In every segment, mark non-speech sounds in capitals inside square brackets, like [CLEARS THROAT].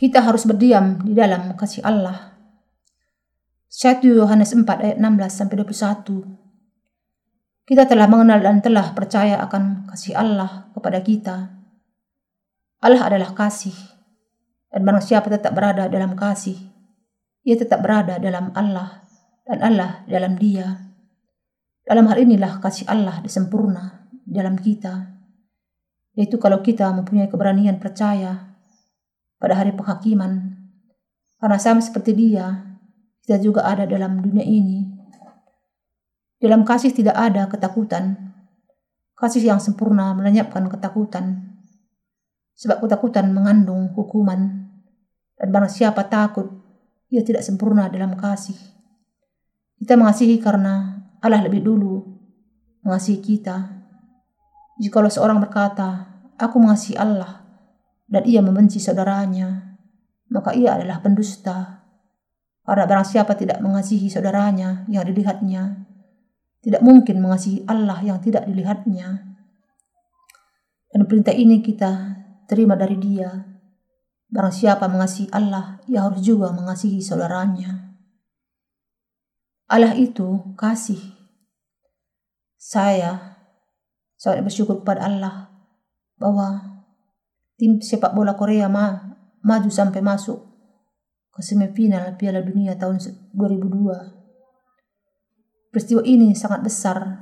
kita harus berdiam di dalam kasih Allah. 1 Yohanes 4 ayat 16 sampai 21. Kita telah mengenal dan telah percaya akan kasih Allah kepada kita. Allah adalah kasih. Dan barang siapa tetap berada dalam kasih, ia tetap berada dalam Allah dan Allah dalam dia. Dalam hal inilah kasih Allah disempurna dalam kita. Yaitu kalau kita mempunyai keberanian percaya pada hari penghakiman. Karena sama seperti dia, kita juga ada dalam dunia ini. Dalam kasih tidak ada ketakutan. Kasih yang sempurna melenyapkan ketakutan. Sebab ketakutan mengandung hukuman. Dan barang siapa takut, ia tidak sempurna dalam kasih. Kita mengasihi karena Allah lebih dulu mengasihi kita. Jikalau seorang berkata, aku mengasihi Allah, dan ia membenci saudaranya, maka ia adalah pendusta. Karena barang siapa tidak mengasihi saudaranya yang dilihatnya, tidak mungkin mengasihi Allah yang tidak dilihatnya. Dan perintah ini kita terima dari dia. Barang siapa mengasihi Allah, ia harus juga mengasihi saudaranya. Allah itu kasih. Saya sangat bersyukur kepada Allah bahwa tim sepak bola Korea ma maju sampai masuk ke semifinal Piala Dunia tahun 2002. Peristiwa ini sangat besar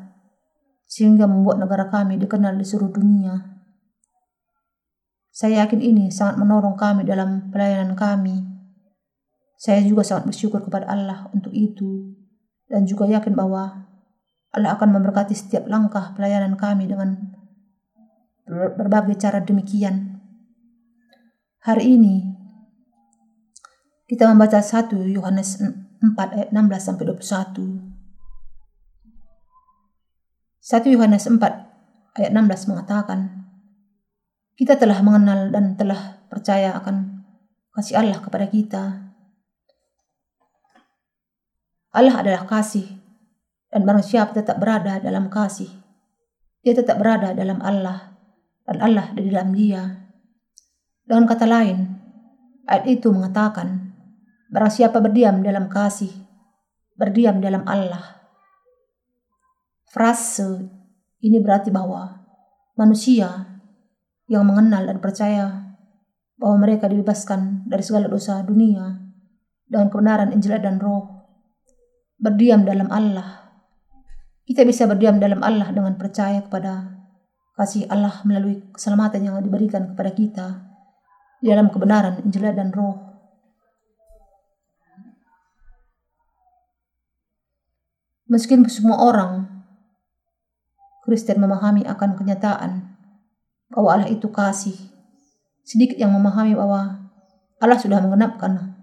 sehingga membuat negara kami dikenal di seluruh dunia. Saya yakin ini sangat menolong kami dalam pelayanan kami. Saya juga sangat bersyukur kepada Allah untuk itu dan juga yakin bahwa Allah akan memberkati setiap langkah pelayanan kami dengan berbagai cara demikian. Hari ini kita membaca 1 Yohanes 4 ayat 16 sampai 21. 1 Yohanes 4 ayat 16 mengatakan, kita telah mengenal dan telah percaya akan kasih Allah kepada kita Allah adalah kasih, dan barang siapa tetap berada dalam kasih, dia tetap berada dalam Allah, dan Allah di dalam dia. Dengan kata lain, ayat itu mengatakan, barang siapa berdiam dalam kasih, berdiam dalam Allah. Frase ini berarti bahwa manusia yang mengenal dan percaya bahwa mereka dibebaskan dari segala dosa dunia dengan kebenaran Injil dan Roh berdiam dalam Allah. Kita bisa berdiam dalam Allah dengan percaya kepada kasih Allah melalui keselamatan yang diberikan kepada kita di dalam kebenaran Injil dan Roh. Meskipun semua orang Kristen memahami akan kenyataan bahwa Allah itu kasih, sedikit yang memahami bahwa Allah sudah mengenapkan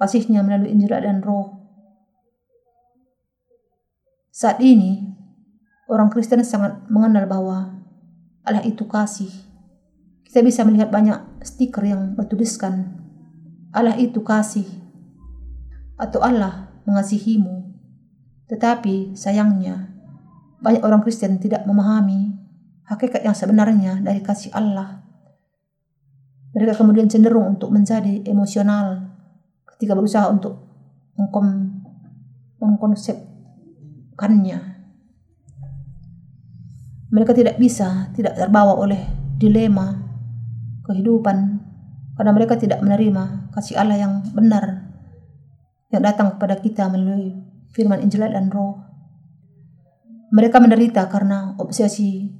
kasihnya melalui Injil dan Roh saat ini, orang Kristen sangat mengenal bahwa Allah itu kasih. Kita bisa melihat banyak stiker yang bertuliskan Allah itu kasih atau Allah mengasihimu. Tetapi sayangnya, banyak orang Kristen tidak memahami hakikat yang sebenarnya dari kasih Allah. Mereka kemudian cenderung untuk menjadi emosional ketika berusaha untuk mengkonsep melakukannya. Mereka tidak bisa, tidak terbawa oleh dilema kehidupan karena mereka tidak menerima kasih Allah yang benar yang datang kepada kita melalui firman Injil dan Roh. Mereka menderita karena obsesi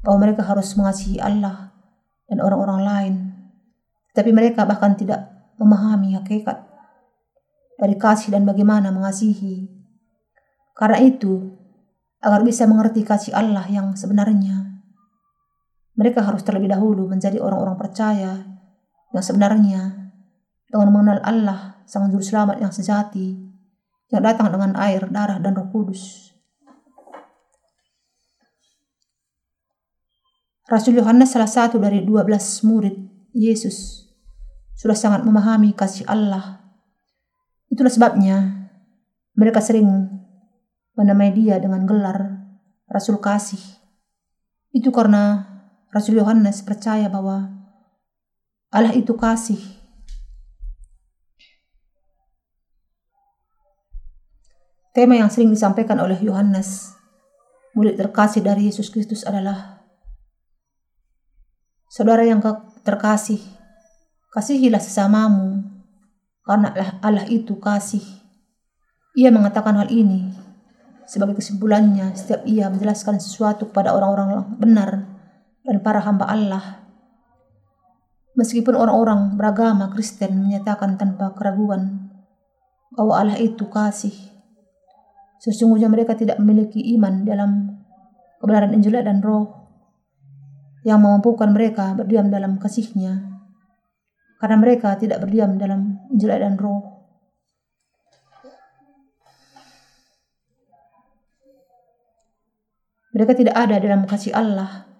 bahwa mereka harus mengasihi Allah dan orang-orang lain. Tapi mereka bahkan tidak memahami hakikat dari kasih dan bagaimana mengasihi karena itu, agar bisa mengerti kasih Allah yang sebenarnya, mereka harus terlebih dahulu menjadi orang-orang percaya yang sebenarnya dengan mengenal Allah, Sang Juru Selamat yang sejati, yang datang dengan air, darah, dan roh kudus. Rasul Yohanes salah satu dari dua belas murid Yesus sudah sangat memahami kasih Allah. Itulah sebabnya mereka sering menamai dia dengan gelar Rasul Kasih. Itu karena Rasul Yohanes percaya bahwa Allah itu kasih. Tema yang sering disampaikan oleh Yohanes, murid terkasih dari Yesus Kristus adalah Saudara yang terkasih, kasihilah sesamamu, karena Allah itu kasih. Ia mengatakan hal ini sebagai kesimpulannya setiap ia menjelaskan sesuatu kepada orang-orang benar dan para hamba Allah. Meskipun orang-orang beragama Kristen menyatakan tanpa keraguan bahwa Allah itu kasih, sesungguhnya mereka tidak memiliki iman dalam kebenaran Injil dan Roh yang memampukan mereka berdiam dalam kasihnya karena mereka tidak berdiam dalam Injil dan roh. Mereka tidak ada dalam kasih Allah.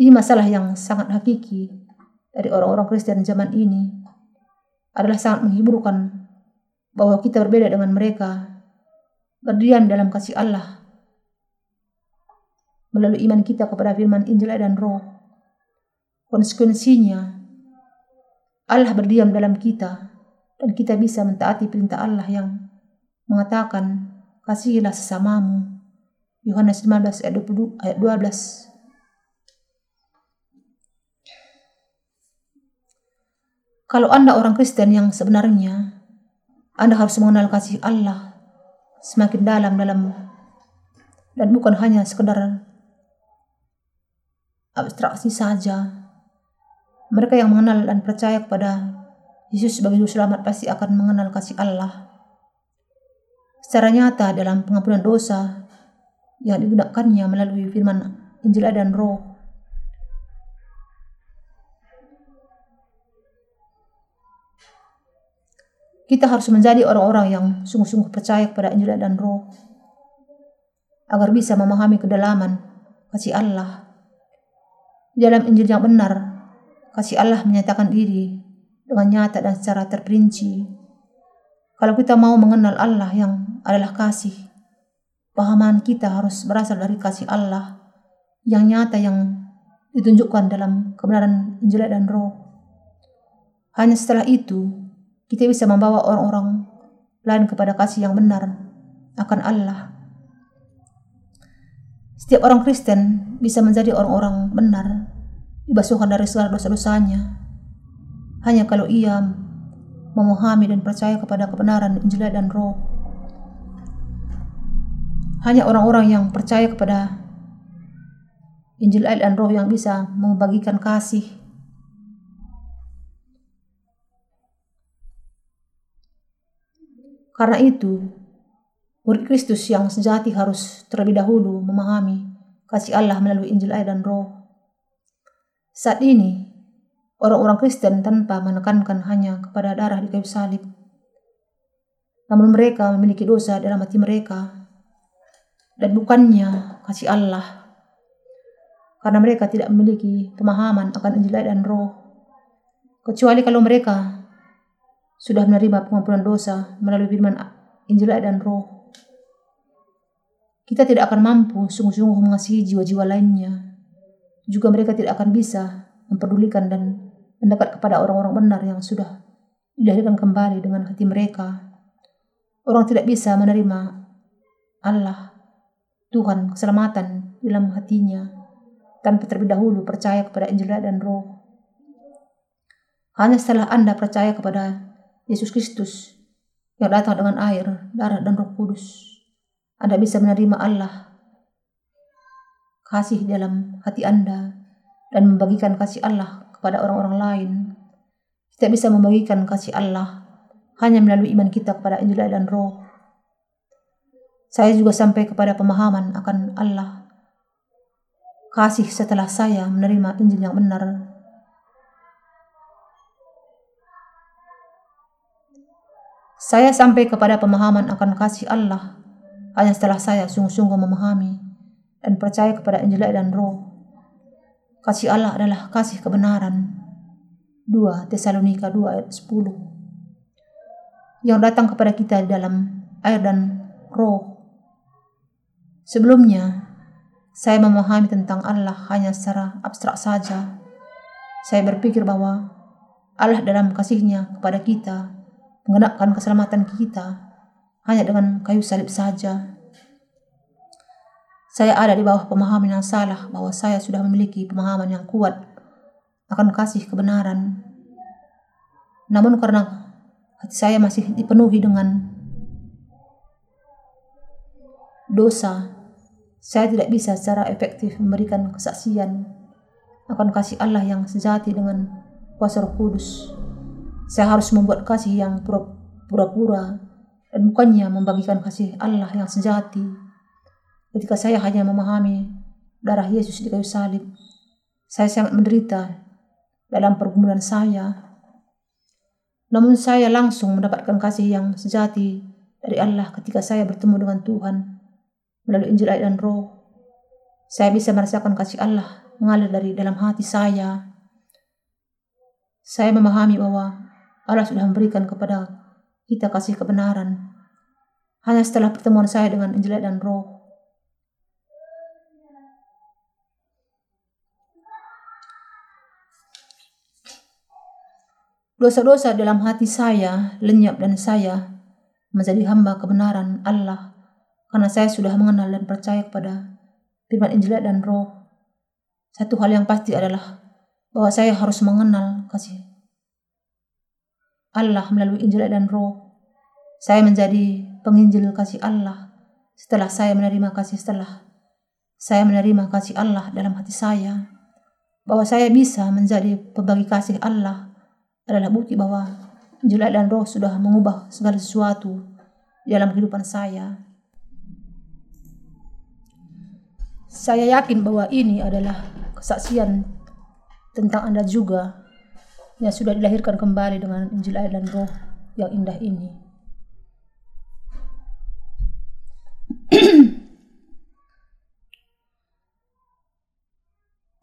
Ini masalah yang sangat hakiki dari orang-orang Kristen zaman ini adalah sangat menghiburkan bahwa kita berbeda dengan mereka berdiam dalam kasih Allah melalui iman kita kepada firman Injil dan Roh. Konsekuensinya, Allah berdiam dalam kita dan kita bisa mentaati perintah Allah yang mengatakan, kasihilah sesamamu. Yohanes 15 ayat 12. Kalau Anda orang Kristen yang sebenarnya, Anda harus mengenal kasih Allah semakin dalam dalam dan bukan hanya sekedar abstraksi saja. Mereka yang mengenal dan percaya kepada Yesus sebagai juru selamat pasti akan mengenal kasih Allah. Secara nyata dalam pengampunan dosa yang digunakannya melalui firman Injil dan Roh. Kita harus menjadi orang-orang yang sungguh-sungguh percaya kepada Injil dan Roh agar bisa memahami kedalaman kasih Allah dalam Injil yang benar, kasih Allah menyatakan diri dengan nyata dan secara terperinci. Kalau kita mau mengenal Allah yang adalah kasih, pahaman kita harus berasal dari kasih Allah yang nyata yang ditunjukkan dalam kebenaran Injil dan Roh. Hanya setelah itu, kita bisa membawa orang-orang lain kepada kasih yang benar akan Allah setiap orang Kristen bisa menjadi orang-orang benar, dibasuhkan dari segala dosa-dosanya. Hanya kalau ia memahami dan percaya kepada kebenaran Injil dan Roh. Hanya orang-orang yang percaya kepada Injil dan Roh yang bisa membagikan kasih. Karena itu, Murid Kristus yang sejati harus terlebih dahulu memahami kasih Allah melalui Injil air dan roh. Saat ini, orang-orang Kristen tanpa menekankan hanya kepada darah di kayu salib. Namun mereka memiliki dosa dalam hati mereka. Dan bukannya kasih Allah. Karena mereka tidak memiliki pemahaman akan Injil dan roh. Kecuali kalau mereka sudah menerima pengampunan dosa melalui firman Injil dan roh kita tidak akan mampu sungguh-sungguh mengasihi jiwa-jiwa lainnya. Juga mereka tidak akan bisa memperdulikan dan mendekat kepada orang-orang benar yang sudah dilahirkan kembali dengan hati mereka. Orang tidak bisa menerima Allah, Tuhan, keselamatan dalam hatinya tanpa terlebih dahulu percaya kepada Injil dan Roh. Hanya setelah Anda percaya kepada Yesus Kristus yang datang dengan air, darah, dan roh kudus, anda bisa menerima Allah kasih dalam hati Anda dan membagikan kasih Allah kepada orang-orang lain. Kita bisa membagikan kasih Allah hanya melalui iman kita kepada Injil dan Roh. Saya juga sampai kepada pemahaman akan Allah. Kasih setelah saya menerima Injil yang benar. Saya sampai kepada pemahaman akan kasih Allah hanya setelah saya sungguh-sungguh memahami dan percaya kepada Injil dan Roh. Kasih Allah adalah kasih kebenaran. 2 Tesalonika 2 ayat 10 yang datang kepada kita dalam air dan roh. Sebelumnya, saya memahami tentang Allah hanya secara abstrak saja. Saya berpikir bahwa Allah dalam kasihnya kepada kita mengenakkan keselamatan kita hanya dengan kayu salib saja. Saya ada di bawah pemahaman yang salah bahwa saya sudah memiliki pemahaman yang kuat akan kasih kebenaran. Namun karena hati saya masih dipenuhi dengan dosa, saya tidak bisa secara efektif memberikan kesaksian akan kasih Allah yang sejati dengan kuasa Roh Kudus. Saya harus membuat kasih yang pura-pura dan bukannya membagikan kasih Allah yang sejati. Ketika saya hanya memahami darah Yesus di kayu salib, saya sangat menderita dalam pergumulan saya. Namun saya langsung mendapatkan kasih yang sejati dari Allah ketika saya bertemu dengan Tuhan melalui Injil ayat dan Roh. Saya bisa merasakan kasih Allah mengalir dari dalam hati saya. Saya memahami bahwa Allah sudah memberikan kepada kita kasih kebenaran. Hanya setelah pertemuan saya dengan Injil dan Roh. Dosa-dosa dalam hati saya lenyap dan saya menjadi hamba kebenaran Allah karena saya sudah mengenal dan percaya kepada firman Injil dan Roh. Satu hal yang pasti adalah bahwa saya harus mengenal kasih Allah melalui Injil dan Roh. Saya menjadi penginjil kasih Allah setelah saya menerima kasih setelah saya menerima kasih Allah dalam hati saya. Bahwa saya bisa menjadi pembagi kasih Allah adalah bukti bahwa Injil dan Roh sudah mengubah segala sesuatu dalam kehidupan saya. Saya yakin bahwa ini adalah kesaksian tentang Anda juga yang sudah dilahirkan kembali dengan Injil air dan roh yang indah ini. [CLEARS THROAT]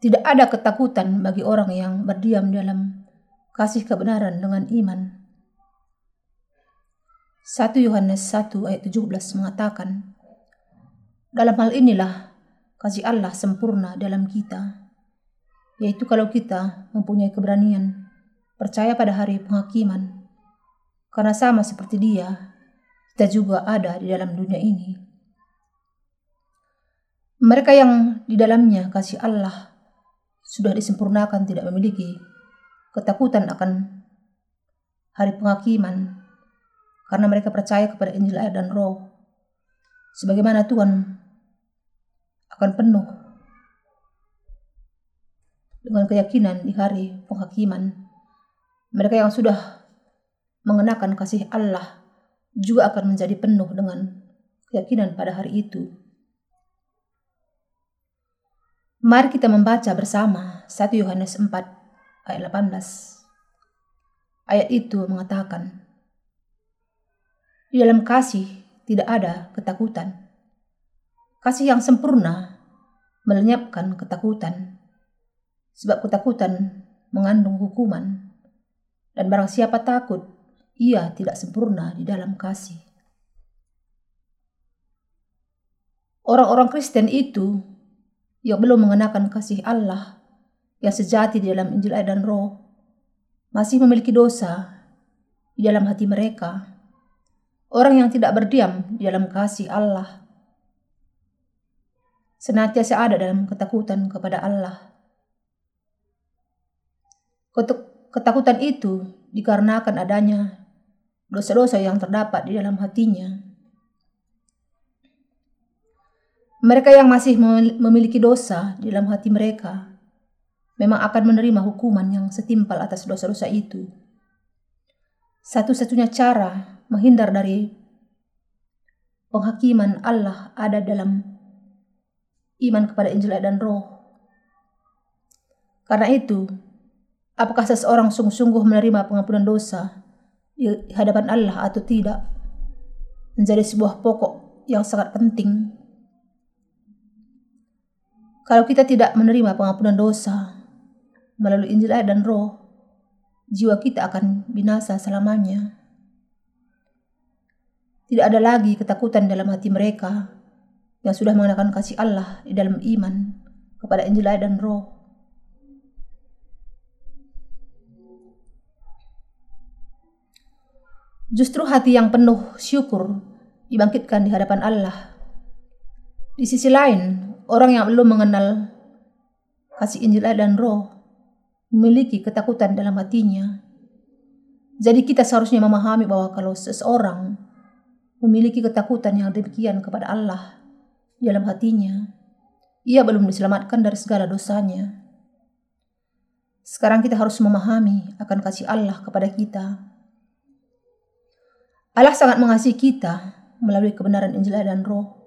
Tidak ada ketakutan bagi orang yang berdiam dalam kasih kebenaran dengan iman. 1 Yohanes 1 ayat 17 mengatakan, Dalam hal inilah kasih Allah sempurna dalam kita, yaitu kalau kita mempunyai keberanian percaya pada hari penghakiman. Karena sama seperti dia, kita juga ada di dalam dunia ini. Mereka yang di dalamnya kasih Allah sudah disempurnakan tidak memiliki ketakutan akan hari penghakiman karena mereka percaya kepada Injil air dan roh sebagaimana Tuhan akan penuh dengan keyakinan di hari penghakiman mereka yang sudah mengenakan kasih Allah juga akan menjadi penuh dengan keyakinan pada hari itu. Mari kita membaca bersama 1 Yohanes 4 ayat 18. Ayat itu mengatakan, Di dalam kasih tidak ada ketakutan. Kasih yang sempurna melenyapkan ketakutan, sebab ketakutan mengandung hukuman. Dan barang siapa takut, ia tidak sempurna di dalam kasih. Orang-orang Kristen itu yang belum mengenakan kasih Allah yang sejati di dalam Injil air dan Roh masih memiliki dosa di dalam hati mereka. Orang yang tidak berdiam di dalam kasih Allah senantiasa ada dalam ketakutan kepada Allah. Ketakutan itu dikarenakan adanya dosa-dosa yang terdapat di dalam hatinya. Mereka yang masih memiliki dosa di dalam hati mereka memang akan menerima hukuman yang setimpal atas dosa-dosa itu. Satu-satunya cara menghindar dari penghakiman Allah ada dalam iman kepada Injil dan Roh. Karena itu, Apakah seseorang sungguh-sungguh menerima pengampunan dosa di hadapan Allah atau tidak? Menjadi sebuah pokok yang sangat penting. Kalau kita tidak menerima pengampunan dosa melalui Injil ayat dan roh, jiwa kita akan binasa selamanya. Tidak ada lagi ketakutan dalam hati mereka yang sudah mengenakan kasih Allah di dalam iman kepada Injil ayat dan roh. Justru hati yang penuh syukur dibangkitkan di hadapan Allah. Di sisi lain, orang yang belum mengenal kasih Injil dan Roh memiliki ketakutan dalam hatinya. Jadi kita seharusnya memahami bahwa kalau seseorang memiliki ketakutan yang demikian kepada Allah dalam hatinya, ia belum diselamatkan dari segala dosanya. Sekarang kita harus memahami akan kasih Allah kepada kita. Allah sangat mengasihi kita melalui kebenaran Injil dan Roh.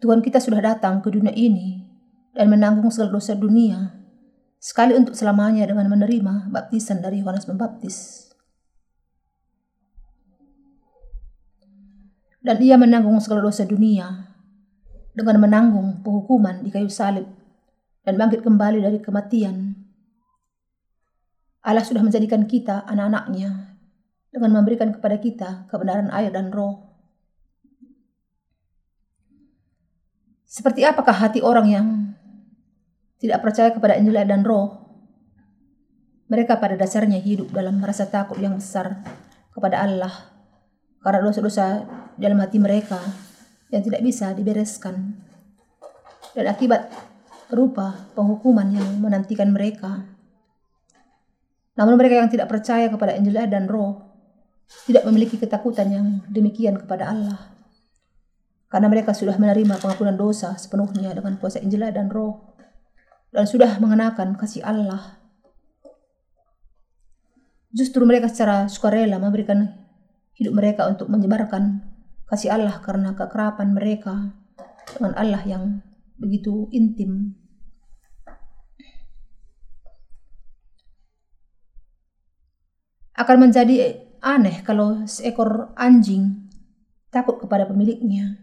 Tuhan kita sudah datang ke dunia ini dan menanggung segala dosa dunia sekali untuk selamanya dengan menerima baptisan dari Yohanes Pembaptis. Dan ia menanggung segala dosa dunia dengan menanggung penghukuman di kayu salib dan bangkit kembali dari kematian Allah sudah menjadikan kita anak-anaknya dengan memberikan kepada kita kebenaran air dan roh. Seperti apakah hati orang yang tidak percaya kepada Injil dan roh? Mereka pada dasarnya hidup dalam rasa takut yang besar kepada Allah karena dosa-dosa dalam hati mereka yang tidak bisa dibereskan dan akibat berupa penghukuman yang menantikan mereka. Namun mereka yang tidak percaya kepada Injil dan Roh tidak memiliki ketakutan yang demikian kepada Allah. Karena mereka sudah menerima pengampunan dosa sepenuhnya dengan kuasa Injil dan Roh dan sudah mengenakan kasih Allah. Justru mereka secara sukarela memberikan hidup mereka untuk menyebarkan kasih Allah karena kekerapan mereka dengan Allah yang begitu intim. Akan menjadi aneh kalau seekor anjing takut kepada pemiliknya.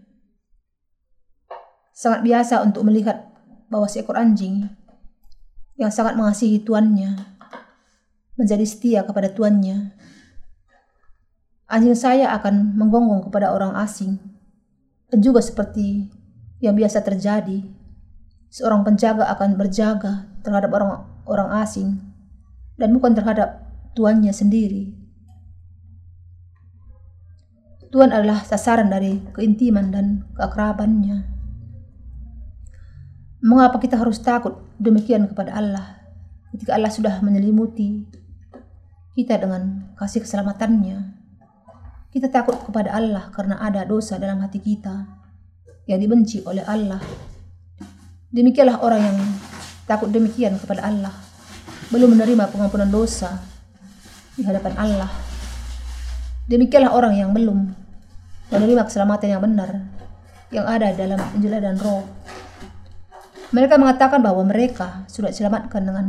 Sangat biasa untuk melihat bahwa seekor anjing yang sangat mengasihi tuannya menjadi setia kepada tuannya. Anjing saya akan menggonggong kepada orang asing dan juga seperti yang biasa terjadi, seorang penjaga akan berjaga terhadap orang orang asing dan bukan terhadap tuannya sendiri. Tuhan adalah sasaran dari keintiman dan keakrabannya. Mengapa kita harus takut demikian kepada Allah ketika Allah sudah menyelimuti kita dengan kasih keselamatannya? Kita takut kepada Allah karena ada dosa dalam hati kita yang dibenci oleh Allah. Demikianlah orang yang takut demikian kepada Allah, belum menerima pengampunan dosa di hadapan Allah. Demikianlah orang yang belum menerima keselamatan yang benar yang ada dalam Injil dan Roh. Mereka mengatakan bahwa mereka sudah diselamatkan dengan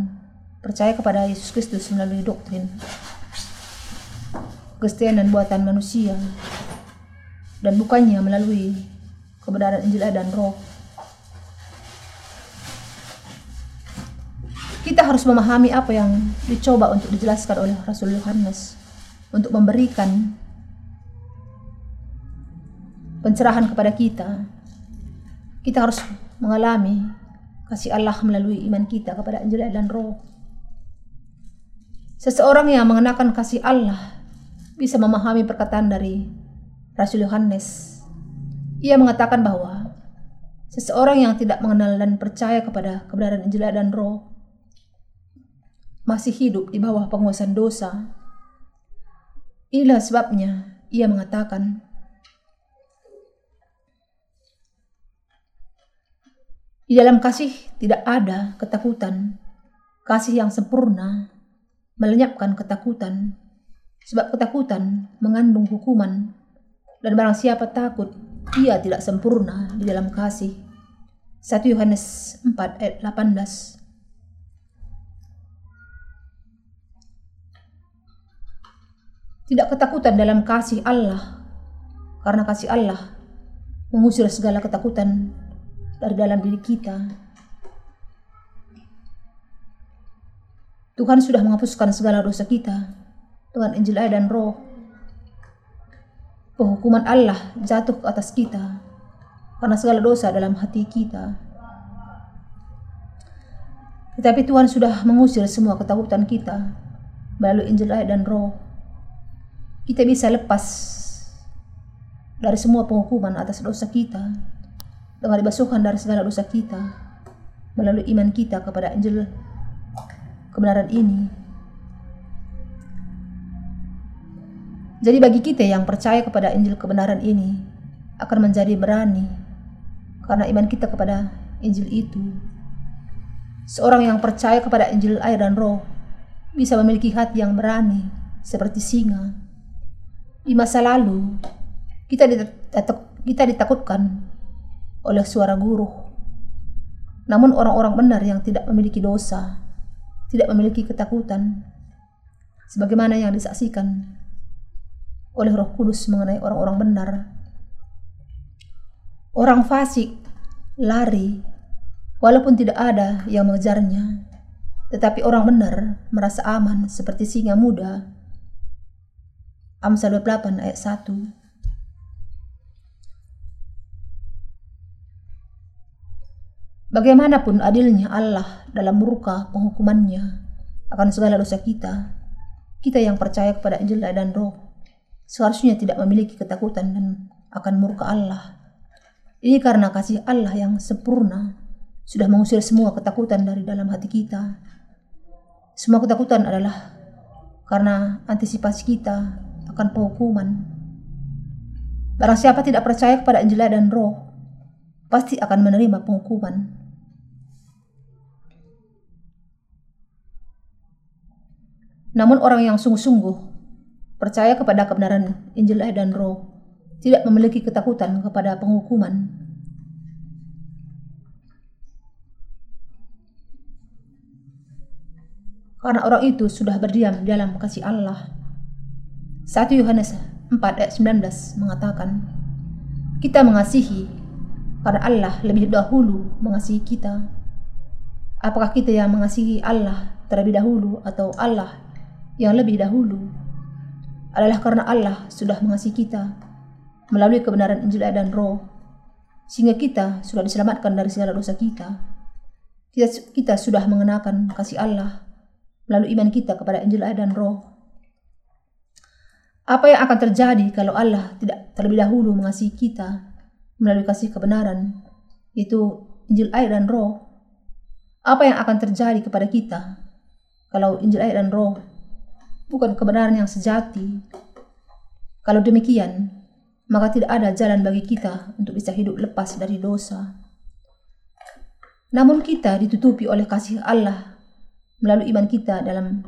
percaya kepada Yesus Kristus melalui doktrin Kristian dan buatan manusia dan bukannya melalui kebenaran Injil dan Roh. Kita harus memahami apa yang dicoba untuk dijelaskan oleh Rasul Yohanes untuk memberikan pencerahan kepada kita. Kita harus mengalami kasih Allah melalui iman kita kepada Injil dan Roh. Seseorang yang mengenakan kasih Allah bisa memahami perkataan dari Rasul Yohanes. Ia mengatakan bahwa seseorang yang tidak mengenal dan percaya kepada kebenaran Injil dan Roh masih hidup di bawah penguasaan dosa. Inilah sebabnya ia mengatakan, Di dalam kasih tidak ada ketakutan. Kasih yang sempurna melenyapkan ketakutan. Sebab ketakutan mengandung hukuman. Dan barang siapa takut, ia tidak sempurna di dalam kasih. 1 Yohanes 4 ayat 18 Tidak ketakutan dalam kasih Allah, karena kasih Allah mengusir segala ketakutan dari dalam diri kita. Tuhan sudah menghapuskan segala dosa kita dengan Injil air dan Roh. Penghukuman Allah jatuh ke atas kita karena segala dosa dalam hati kita. Tetapi Tuhan sudah mengusir semua ketakutan kita melalui Injil air dan Roh kita bisa lepas dari semua penghukuman atas dosa kita dengan dibasuhkan dari segala dosa kita melalui iman kita kepada Injil kebenaran ini. Jadi bagi kita yang percaya kepada Injil kebenaran ini akan menjadi berani karena iman kita kepada Injil itu. Seorang yang percaya kepada Injil air dan roh bisa memiliki hati yang berani seperti singa. Di masa lalu, kita, kita ditakutkan oleh suara guru. Namun orang-orang benar yang tidak memiliki dosa, tidak memiliki ketakutan, sebagaimana yang disaksikan oleh roh kudus mengenai orang-orang benar. Orang fasik lari walaupun tidak ada yang mengejarnya, tetapi orang benar merasa aman seperti singa muda. Amsal 28 ayat 1 Bagaimanapun adilnya Allah dalam murka penghukumannya akan segala dosa kita, kita yang percaya kepada Injil dan Roh seharusnya tidak memiliki ketakutan dan akan murka Allah. Ini karena kasih Allah yang sempurna sudah mengusir semua ketakutan dari dalam hati kita. Semua ketakutan adalah karena antisipasi kita akan penghukuman. Barang siapa tidak percaya kepada Injil dan Roh, pasti akan menerima penghukuman. Namun orang yang sungguh-sungguh percaya kepada kebenaran Injil dan Roh tidak memiliki ketakutan kepada penghukuman. Karena orang itu sudah berdiam dalam kasih Allah. 1 Yohanes 4 ayat 19 mengatakan, Kita mengasihi karena Allah lebih dahulu mengasihi kita. Apakah kita yang mengasihi Allah terlebih dahulu atau Allah yang lebih dahulu adalah karena Allah sudah mengasihi kita melalui kebenaran Injil dan Roh, sehingga kita sudah diselamatkan dari segala dosa kita. Kita, kita sudah mengenakan kasih Allah melalui iman kita kepada Injil dan Roh. Apa yang akan terjadi kalau Allah tidak terlebih dahulu mengasihi kita melalui kasih kebenaran, yaitu Injil air dan Roh? Apa yang akan terjadi kepada kita kalau Injil air dan Roh bukan kebenaran yang sejati. Kalau demikian, maka tidak ada jalan bagi kita untuk bisa hidup lepas dari dosa. Namun kita ditutupi oleh kasih Allah melalui iman kita dalam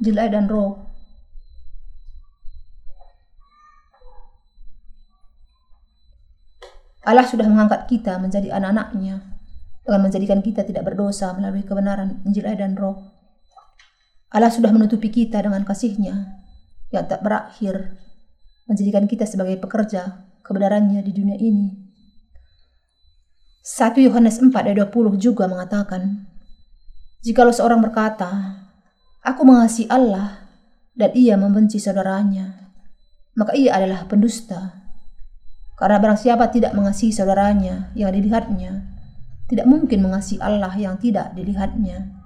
jelai dan roh. Allah sudah mengangkat kita menjadi anak-anaknya dengan menjadikan kita tidak berdosa melalui kebenaran Injil dan roh. Allah sudah menutupi kita dengan kasihnya yang tak berakhir, menjadikan kita sebagai pekerja kebenarannya di dunia ini. 1 Yohanes 4 ayat 20 juga mengatakan, Jikalau seorang berkata, Aku mengasihi Allah dan ia membenci saudaranya, maka ia adalah pendusta. Karena barang siapa tidak mengasihi saudaranya yang dilihatnya, tidak mungkin mengasihi Allah yang tidak dilihatnya.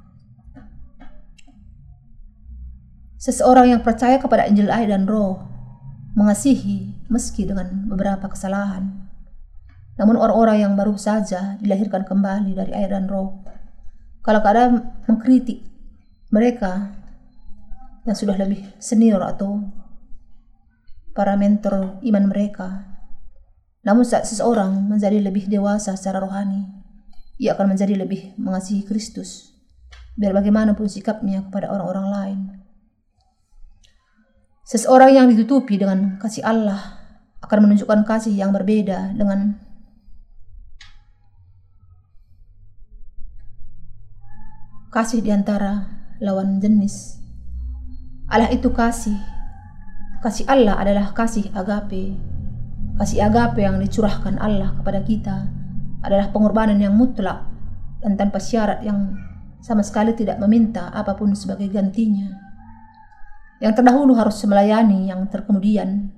Seseorang yang percaya kepada Injil air dan roh mengasihi meski dengan beberapa kesalahan. Namun orang-orang yang baru saja dilahirkan kembali dari air dan roh, kalau keadaan mengkritik mereka yang sudah lebih senior atau para mentor iman mereka. Namun saat seseorang menjadi lebih dewasa secara rohani, ia akan menjadi lebih mengasihi Kristus. Biar bagaimanapun sikapnya kepada orang-orang lain. Seseorang yang ditutupi dengan kasih Allah akan menunjukkan kasih yang berbeda dengan kasih di antara lawan jenis. Allah itu kasih. Kasih Allah adalah kasih agape. Kasih agape yang dicurahkan Allah kepada kita adalah pengorbanan yang mutlak dan tanpa syarat yang sama sekali tidak meminta apa pun sebagai gantinya. Yang terdahulu harus melayani yang terkemudian.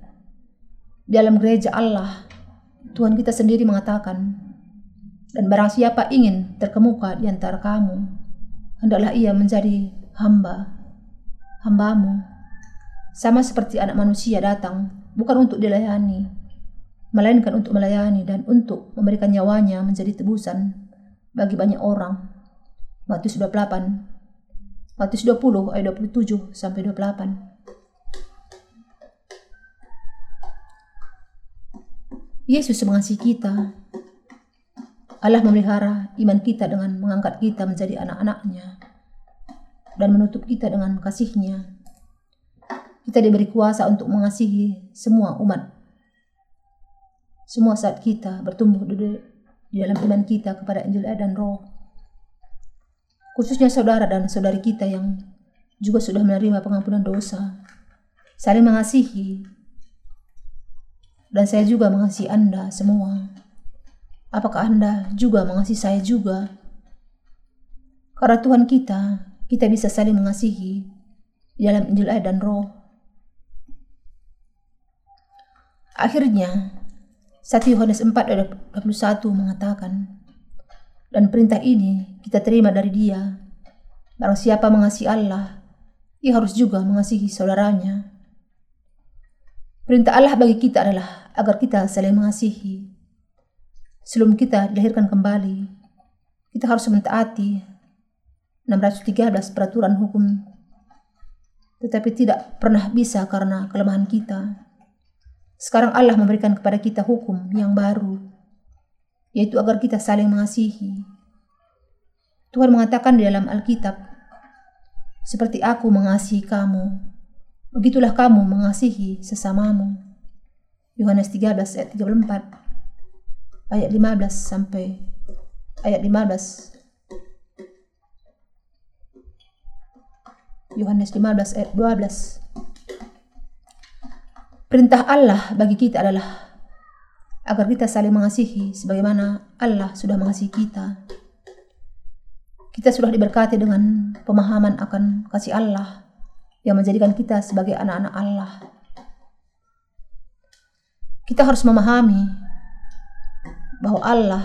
Di dalam gereja Allah, Tuhan kita sendiri mengatakan, dan barang siapa ingin terkemuka di antara kamu, hendaklah ia menjadi hamba, hambamu. Sama seperti anak manusia datang, bukan untuk dilayani, melainkan untuk melayani dan untuk memberikan nyawanya menjadi tebusan bagi banyak orang. Matius 28 Matius 20 ayat 27 sampai 28 Yesus mengasihi kita. Allah memelihara iman kita dengan mengangkat kita menjadi anak-anaknya dan menutup kita dengan kasihnya. Kita diberi kuasa untuk mengasihi semua umat. Semua saat kita bertumbuh di dalam iman kita kepada Injil dan Roh. Khususnya saudara dan saudari kita yang juga sudah menerima pengampunan dosa. Saling mengasihi dan saya juga mengasihi Anda semua. Apakah Anda juga mengasihi saya juga? Karena Tuhan kita, kita bisa saling mengasihi dalam Injil ayat dan roh. Akhirnya, 1 Yohanes 4 ayat 21 mengatakan, dan perintah ini kita terima dari dia, barang siapa mengasihi Allah, ia harus juga mengasihi saudaranya. Perintah Allah bagi kita adalah agar kita saling mengasihi. Sebelum kita dilahirkan kembali, kita harus mentaati 613 peraturan hukum, tetapi tidak pernah bisa karena kelemahan kita. Sekarang Allah memberikan kepada kita hukum yang baru, yaitu agar kita saling mengasihi. Tuhan mengatakan di dalam Alkitab, "Seperti Aku mengasihi kamu, Begitulah kamu mengasihi sesamamu. Yohanes 13 ayat 34 ayat 15 sampai ayat 15 Yohanes 15 ayat 12 Perintah Allah bagi kita adalah agar kita saling mengasihi sebagaimana Allah sudah mengasihi kita. Kita sudah diberkati dengan pemahaman akan kasih Allah yang menjadikan kita sebagai anak-anak Allah. Kita harus memahami bahwa Allah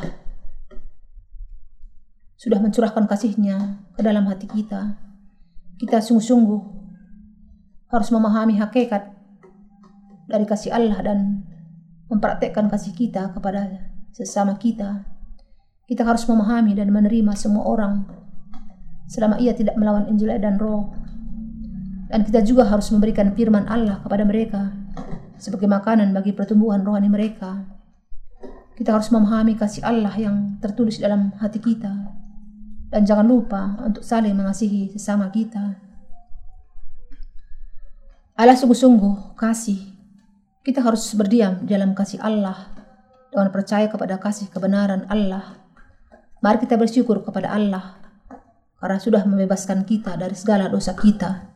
sudah mencurahkan kasihnya ke dalam hati kita. Kita sungguh-sungguh harus memahami hakikat dari kasih Allah dan mempraktekkan kasih kita kepada sesama kita. Kita harus memahami dan menerima semua orang selama ia tidak melawan Injil dan Roh dan kita juga harus memberikan firman Allah kepada mereka sebagai makanan bagi pertumbuhan rohani mereka. Kita harus memahami kasih Allah yang tertulis dalam hati kita. Dan jangan lupa untuk saling mengasihi sesama kita. Allah sungguh-sungguh kasih. Kita harus berdiam di dalam kasih Allah dengan percaya kepada kasih kebenaran Allah. Mari kita bersyukur kepada Allah karena sudah membebaskan kita dari segala dosa kita